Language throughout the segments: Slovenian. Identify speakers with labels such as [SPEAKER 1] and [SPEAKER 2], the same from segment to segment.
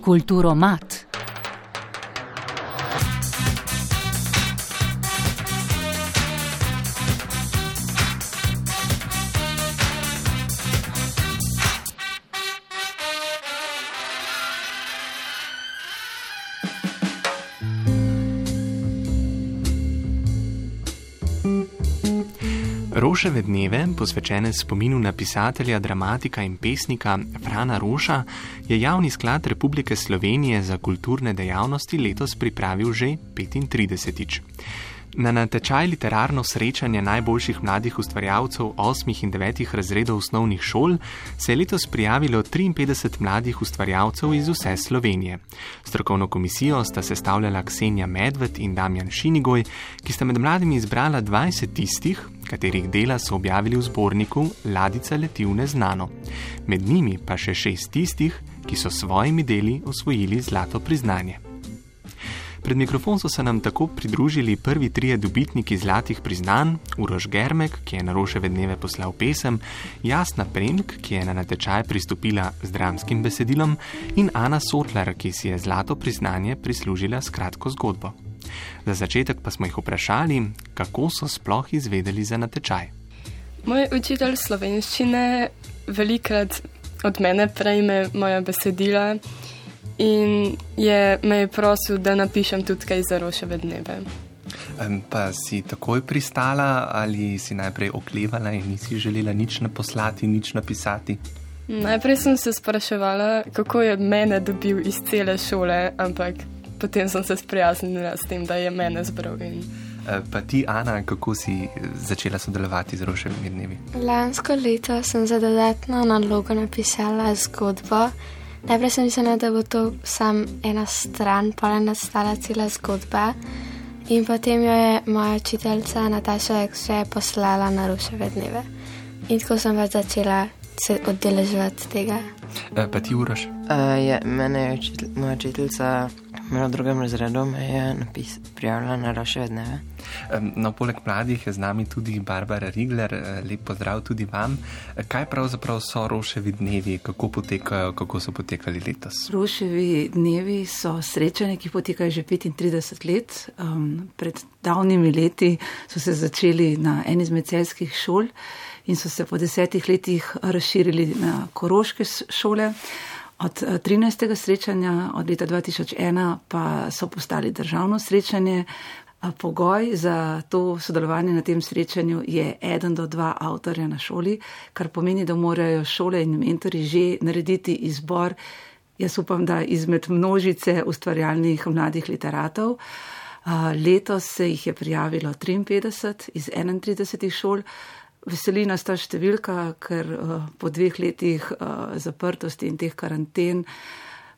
[SPEAKER 1] Kulturo
[SPEAKER 2] Roševe dneve, posvečene spominu na pisatelja, dramatika in pesnika Frana Roša, je Javni sklad Republike Slovenije za kulturne dejavnosti letos pripravil že 35. Na natečaj literarno srečanje najboljših mladih ustvarjalcev 8. in 9. razredov osnovnih šol se je letos prijavilo 53 mladih ustvarjalcev iz vse Slovenije. Strokovno komisijo sta sestavljala Ksenja Medved in Damjan Šinigoj, ki sta med mladimi izbrala 20 tistih, katerih dela so objavili v zborniku Ladica leti v neznano. Med njimi pa še šest tistih, ki so s svojimi deli osvojili zlato priznanje. Pred mikrofon so se nam tako pridružili prvi trije dobitniki zlatih priznanj: Urož Germek, ki je na Roševe dneve poslal pesem, Jasna Premk, ki je na natečaj pristopila z dramskim besedilom, in Ana Sotlar, ki si je zlato priznanje prislužila s kratko zgodbo. Za začetek pa smo jih vprašali, kako so sploh izvedeli za natečaj.
[SPEAKER 3] Moj učitelj slovenščine velikrat od mene prejme moja besedila in je me je prosil, da napišem tudi kaj za roševe dneve.
[SPEAKER 2] Pa si takoj pristala ali si najprej oklevala in nisi želela nič naposlati, nič napisati?
[SPEAKER 3] Najprej sem se spraševala, kako je mene dobil iz cele šole, ampak potem sem se sprijaznila s tem, da je mene zbral. In...
[SPEAKER 2] Pa ti, Ana, kako si začela sodelovati z roševimi dnevi?
[SPEAKER 4] Lansko leto sem za dodatno nalogo napisala zgodbo. Najprej sem mislila, da bo to samo ena stran, pa je nastala cela zgodba. In potem jo je moja učiteljica Nataša še poslala na ruševe dneve. In tako sem pač začela se oddeleževati tega.
[SPEAKER 2] E, pa ti uraš?
[SPEAKER 5] Uh, ja, mene je učitel, moja učiteljica v drugem razredu napis, prijavila na ruševe dneve.
[SPEAKER 2] No, poleg mladih je z nami tudi Barbara Rigler, lep pozdrav tudi vam. Kaj pravzaprav so roševi dnevi, kako potekajo, kako so potekali letos?
[SPEAKER 6] Roševi dnevi so srečanje, ki potekajo že 35 let. Um, pred davnimi leti so se začeli na eni izmed celskih šol in so se po desetih letih razširili na koroške šole. Od 13. srečanja, od leta 2001, pa so postali državno srečanje. Pogoj za to sodelovanje na tem srečanju je eden do dva avtorja na šoli, kar pomeni, da morajo šole in mentori že narediti izbor, jaz upam, da izmed množice ustvarjalnih mladih literatov. Letos se jih je prijavilo 53 iz 31 šol. Veseli nas ta številka, ker po dveh letih zaprtosti in teh karanten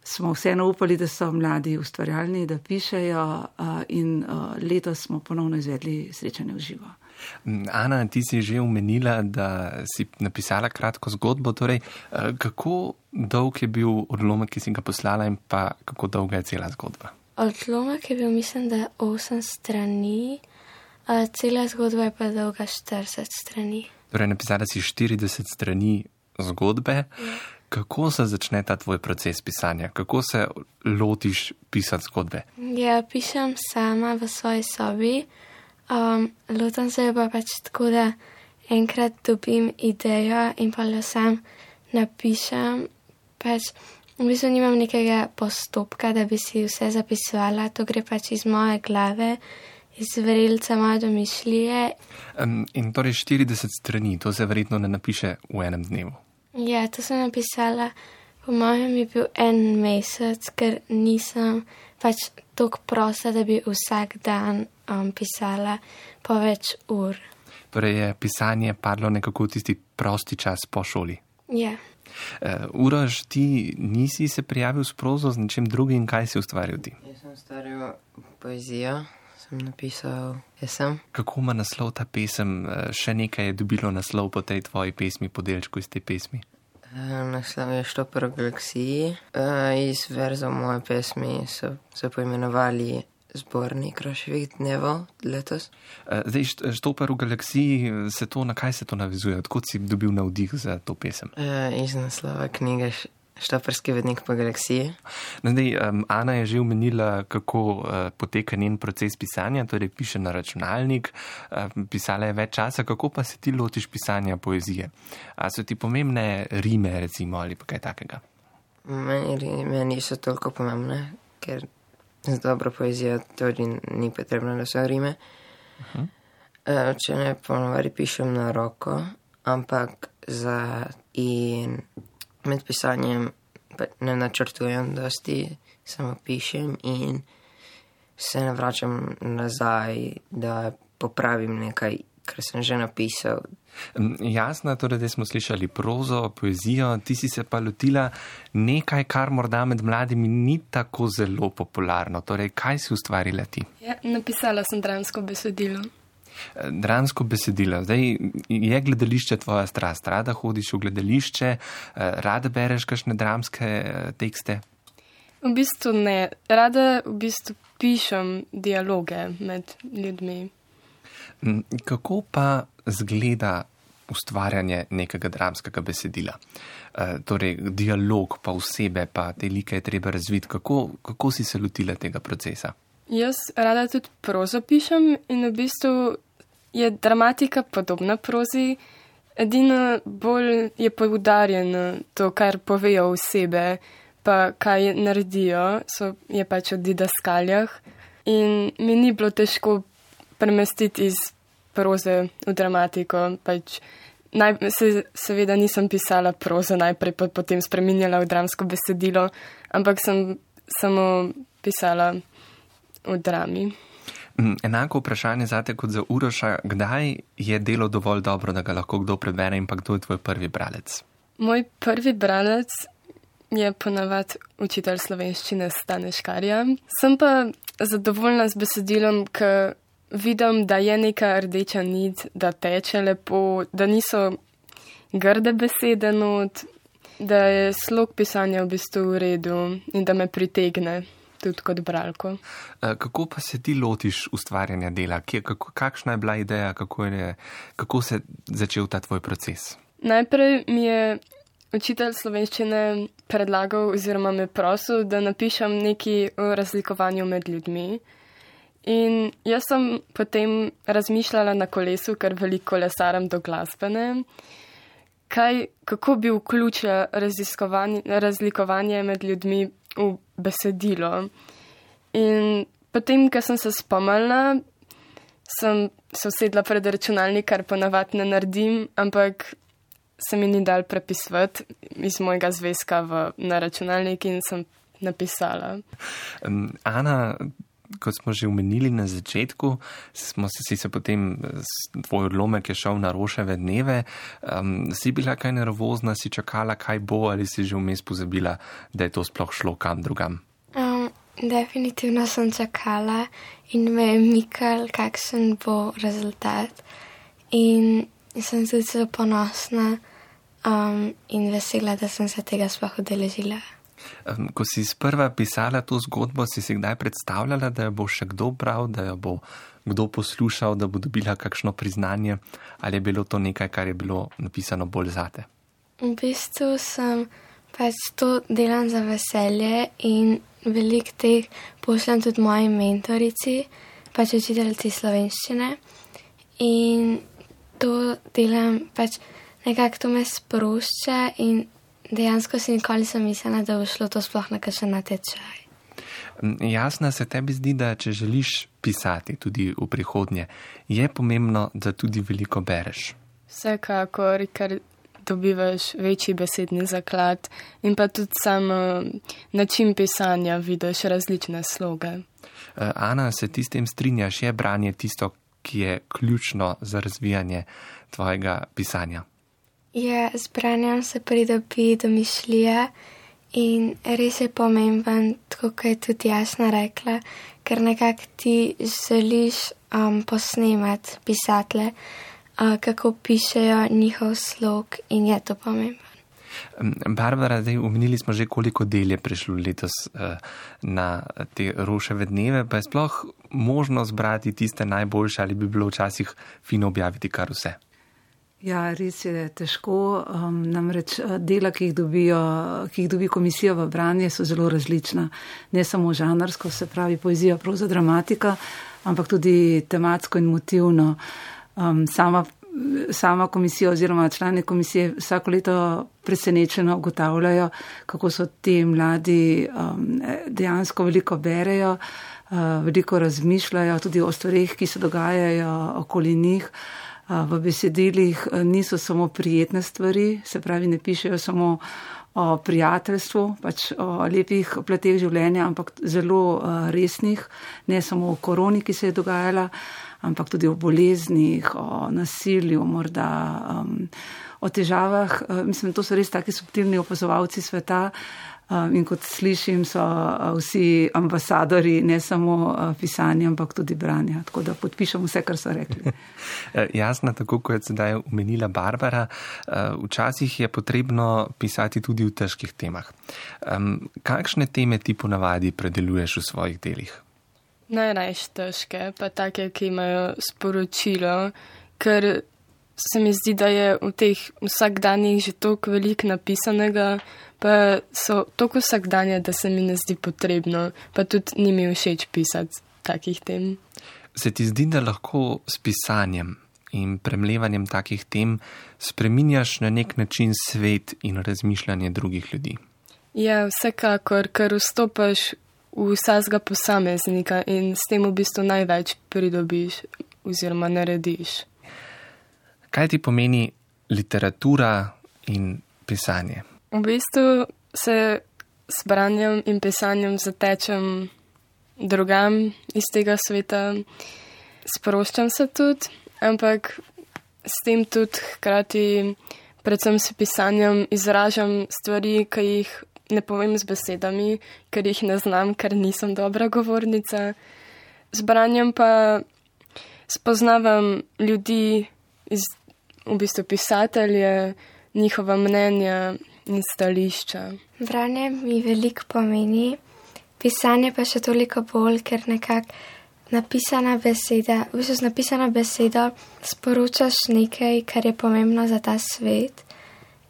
[SPEAKER 6] smo vseeno upali, da so mladi ustvarjalni, da pišejo in letos smo ponovno izvedli srečanje v živo.
[SPEAKER 2] Ana, ti si že omenila, da si napisala kratko zgodbo. Torej, kako dolg je bil odlomek, ki si ga poslala, in pa kako dolga je cela zgodba?
[SPEAKER 4] Odlomek je bil, mislim, da 8 strani. Uh, cela zgodba je pa dolga 40 strani.
[SPEAKER 2] Torej, napisala si 40 strani zgodbe. Ja. Kako se začne ta tvoj proces pisanja? Kako se lotiš pisati zgodbe?
[SPEAKER 4] Ja, pišem sama v svoji sobi. Um, lotam se pa pač tako, da enkrat dobim idejo in pa jo sam napišem. Pač v bistvu nimam nekega postopka, da bi si vse zapisovala, to gre pač iz moje glave iz verilca moje domišljije.
[SPEAKER 2] Um, in torej 40 strani, to se verjetno ne napiše v enem dnevu.
[SPEAKER 4] Ja, to sem napisala, po mojem je bil en mesec, ker nisem pač tako prosta, da bi vsak dan um, pisala po več ur.
[SPEAKER 2] Torej je pisanje padlo nekako v tisti prosti čas po šoli.
[SPEAKER 4] Ja.
[SPEAKER 2] Uh, Uraž, ti nisi se prijavil s prozo z nečim drugim, kaj si ustvaril ti?
[SPEAKER 5] Jaz sem ustvaril poezijo napisal pesem.
[SPEAKER 2] Kako ima naslov ta pesem? Še nekaj je dobilo naslov po tej tvoji pesmi, podelčku iz te pesmi.
[SPEAKER 5] Naslov je Štopor v galaksiji. Iz verzov moje pesmi so se poimenovali zbornik Roševih dnevov letos.
[SPEAKER 2] Zdaj, Štopor v galaksiji, se to, na kaj se to navezuje? Odkud si dobil navdih za to pesem?
[SPEAKER 5] Iz naslova knjige Štoperski vednik po galaksiji.
[SPEAKER 2] No, zdaj, um, Ana je že omenila, kako uh, poteka njen proces pisanja, torej piše na računalnik, uh, pisala je več časa, kako pa se ti lotiš pisanja poezije? A so ti pomembne rime, recimo, ali pa kaj takega?
[SPEAKER 5] Meni rime niso toliko pomembne, ker z dobro poezijo tudi ni potrebno, da so rime. Uh -huh. uh, če ne ponovadi pišem na roko, ampak za in med pisanjem ne načrtujem, da sti samo pišem in se ne vračam nazaj, da popravim nekaj, kar sem že napisal.
[SPEAKER 2] Jasno, torej, da smo slišali prozo, poezijo, ti si se pa lotila nekaj, kar morda med mladimi ni tako zelo popularno. Torej, kaj si ustvarila ti?
[SPEAKER 3] Ja, napisala sem dramsko besedilo.
[SPEAKER 2] Dramsko besedilo. Zdaj je gledališče tvoja strast. Rada hodiš v gledališče, eh, rada bereš kakšne dramske eh, tekste?
[SPEAKER 3] V bistvu ne. Rada v bistvu pišem dialoge med ljudmi.
[SPEAKER 2] Mm, kako pa zgleda ustvarjanje nekega dramskega besedila? E, torej, dialog, pa vsebe, pa te like je treba razviti. Kako, kako si se lotila tega procesa?
[SPEAKER 3] Jaz rada tudi prozo pišem in v bistvu je dramatika podobna prozi, edino bolj je poudarjeno to, kar povejo osebe, pa kaj naredijo, so, je pač o didaskaljah. In mi ni bilo težko premestiti iz proze v dramatiko. Pač naj, se, seveda nisem pisala prozo najprej, pa potem spremenjala v dramsko besedilo, ampak sem samo pisala v drami.
[SPEAKER 2] Mm, enako vprašanje za te kot za Uroša, kdaj je delo dovolj dobro, da ga lahko kdo prebere in pa kdo je tvoj prvi bralec?
[SPEAKER 3] Moj prvi bralec je ponavadi učitelj slovenščine Staneškarja. Sem pa zadovoljna z besedilom, ker vidim, da je neka rdeča nit, da teče lepo, da niso grde besede not, da je slog pisanja v bistvu v redu in da me pritegne tudi kot bralko.
[SPEAKER 2] Eh, kako pa se ti lotiš ustvarjanja dela? Kje, kako, kakšna je bila ideja, kako, je, kako se je začel ta tvoj proces?
[SPEAKER 3] Najprej mi je učitelj slovenščine predlagal oziroma me prosil, da napišem nekaj o razlikovanju med ljudmi. In jaz sem potem razmišljala na kolesu, ker veliko lesaram do glasbene, kaj, kako bi vključila razlikovanje med ljudmi v besedilo. In potem, ko sem se spomnila, sem se usedla pred računalnik, kar ponavadi ne naredim, ampak se mi ni dal prepisati iz mojega zvezka v, na računalnik in sem napisala.
[SPEAKER 2] Ana, kot smo že omenili na začetku, smo se, si se potem, tvoj odlomek je šel na roševe dneve. Um, si bila kaj nervozna, si čakala, kaj bo, ali si že vmes pozabila, da je to sploh šlo kam drugam?
[SPEAKER 4] Um, definitivno sem čakala in me je mikal, kakšen bo rezultat. In sem tudi zelo ponosna um, in vesela, da sem se tega sploh udeležila.
[SPEAKER 2] Ko si sprva pisala to zgodbo, si si kdaj predstavljala, da jo bo še kdo bral, da jo bo kdo poslušal, da bo dobila kakšno priznanje, ali je bilo to nekaj, kar je bilo napisano bolj zate?
[SPEAKER 4] V bistvu sem pač to delam za veselje in velik teh pošljem tudi moji mentorici, pač učiteljici slovenščine. In to delam pač nekako to me sprošča in dejansko si nikoli nisem mislila, da bo šlo to sploh na kakšen natečaj.
[SPEAKER 2] Jasno se tebi zdi, da če želiš pisati tudi v prihodnje, je pomembno, da tudi veliko bereš.
[SPEAKER 3] Vsekakor, ker dobivaš večji besedni zaklad in pa tudi sam način pisanja vidiš različne sloge.
[SPEAKER 2] Eh, Ana, se ti s tem strinjaš, je branje tisto, ki je ključno za razvijanje tvojega pisanja?
[SPEAKER 4] Je, z branjem se pridobi domišljija in res je pomemben, tako kot je tudi jasno rekla, ker nekako ti želiš um, posnemati pisatelje, uh, kako pišejo njihov slog in je to pomemben.
[SPEAKER 2] Barbara, zdaj umenili smo že, koliko del je prišlo letos uh, na te roševe dneve, pa je sploh možno zbrati tiste najboljše ali bi bilo včasih fino objaviti kar vse.
[SPEAKER 6] Ja, res je težko. Um, namreč uh, dela, ki jih, dobijo, ki jih dobi komisija v branje, so zelo različna. Ne samo žanrsko, se pravi poezija, proza, dramatika, ampak tudi tematsko in motivno. Um, sama, sama komisija oziroma člani komisije vsako leto presenečeno ugotavljajo, kako so ti mladi um, dejansko veliko berejo, uh, veliko razmišljajo tudi o stvarih, ki se dogajajo okoli njih v besedilih niso samo prijetne stvari, se pravi, ne pišejo samo o prijateljstvu, pač o lepih pleteh življenja, ampak zelo resnih, ne samo o koroni, ki se je dogajala, ampak tudi o boleznih, o nasilju, morda um, o težavah. Mislim, to so res taki subtilni opazovalci sveta. In kot slišim, so vsi ambasadori ne samo pisanja, ampak tudi branja. Tako da podpišem vse, kar so rekli.
[SPEAKER 2] Jasno, tako kot je sedaj omenila Barbara, včasih je potrebno pisati tudi v težkih temah. Kakšne teme ti ponavadi predeluješ v svojih delih?
[SPEAKER 3] Najrajš težke, pa take, ki imajo sporočilo, ker se mi zdi, da je v teh vsakdanjih že toliko veliko napisanega pa so tako vsakdanje, da se mi ne zdi potrebno, pa tudi ni mi všeč pisati takih tem.
[SPEAKER 2] Se ti zdi, da lahko s pisanjem in premlevanjem takih tem spreminjaš na nek način svet in razmišljanje drugih ljudi?
[SPEAKER 3] Ja, vsekakor, ker vstopaš v vsakega posameznika in s tem v bistvu največ pridobiš oziroma narediš.
[SPEAKER 2] Kaj ti pomeni literatura in pisanje?
[SPEAKER 3] V bistvu se s branjem in pisanjem zatečem drugam iz tega sveta, sproščam se tudi, ampak s tem tudi hkrati, predvsem s pisanjem, izražam stvari, ki jih ne povem z besedami, ker jih ne znam, ker nisem dobra govornica. Z branjem pa spoznavam ljudi, iz, v bistvu pisatelje, njihova mnenja in stališča.
[SPEAKER 4] Branje mi veliko pomeni, pisanje pa še toliko bolj, ker nekako napisana beseda, v bistvu z napisano besedo sporočaš nekaj, kar je pomembno za ta svet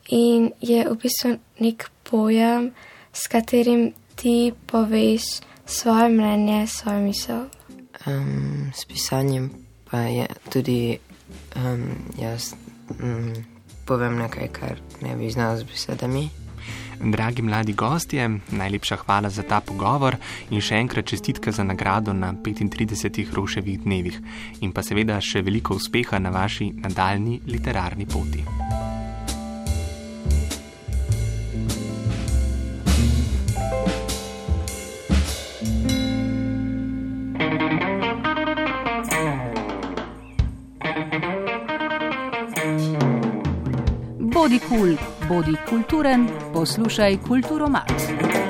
[SPEAKER 4] in je v bistvu nek pojem, s katerim ti poveš svoje mnenje, svoje misel.
[SPEAKER 5] Um, s pisanjem pa je tudi um, jaz. Um, povem nekaj, kar ne bi znal z besedami.
[SPEAKER 2] Dragi mladi gostje, najlepša hvala za ta pogovor in še enkrat čestitke za nagrado na 35 roševih dnevih in pa seveda še veliko uspeha na vaši nadaljni literarni poti.
[SPEAKER 1] Bodi kulturen, poslušaj kulturo Max.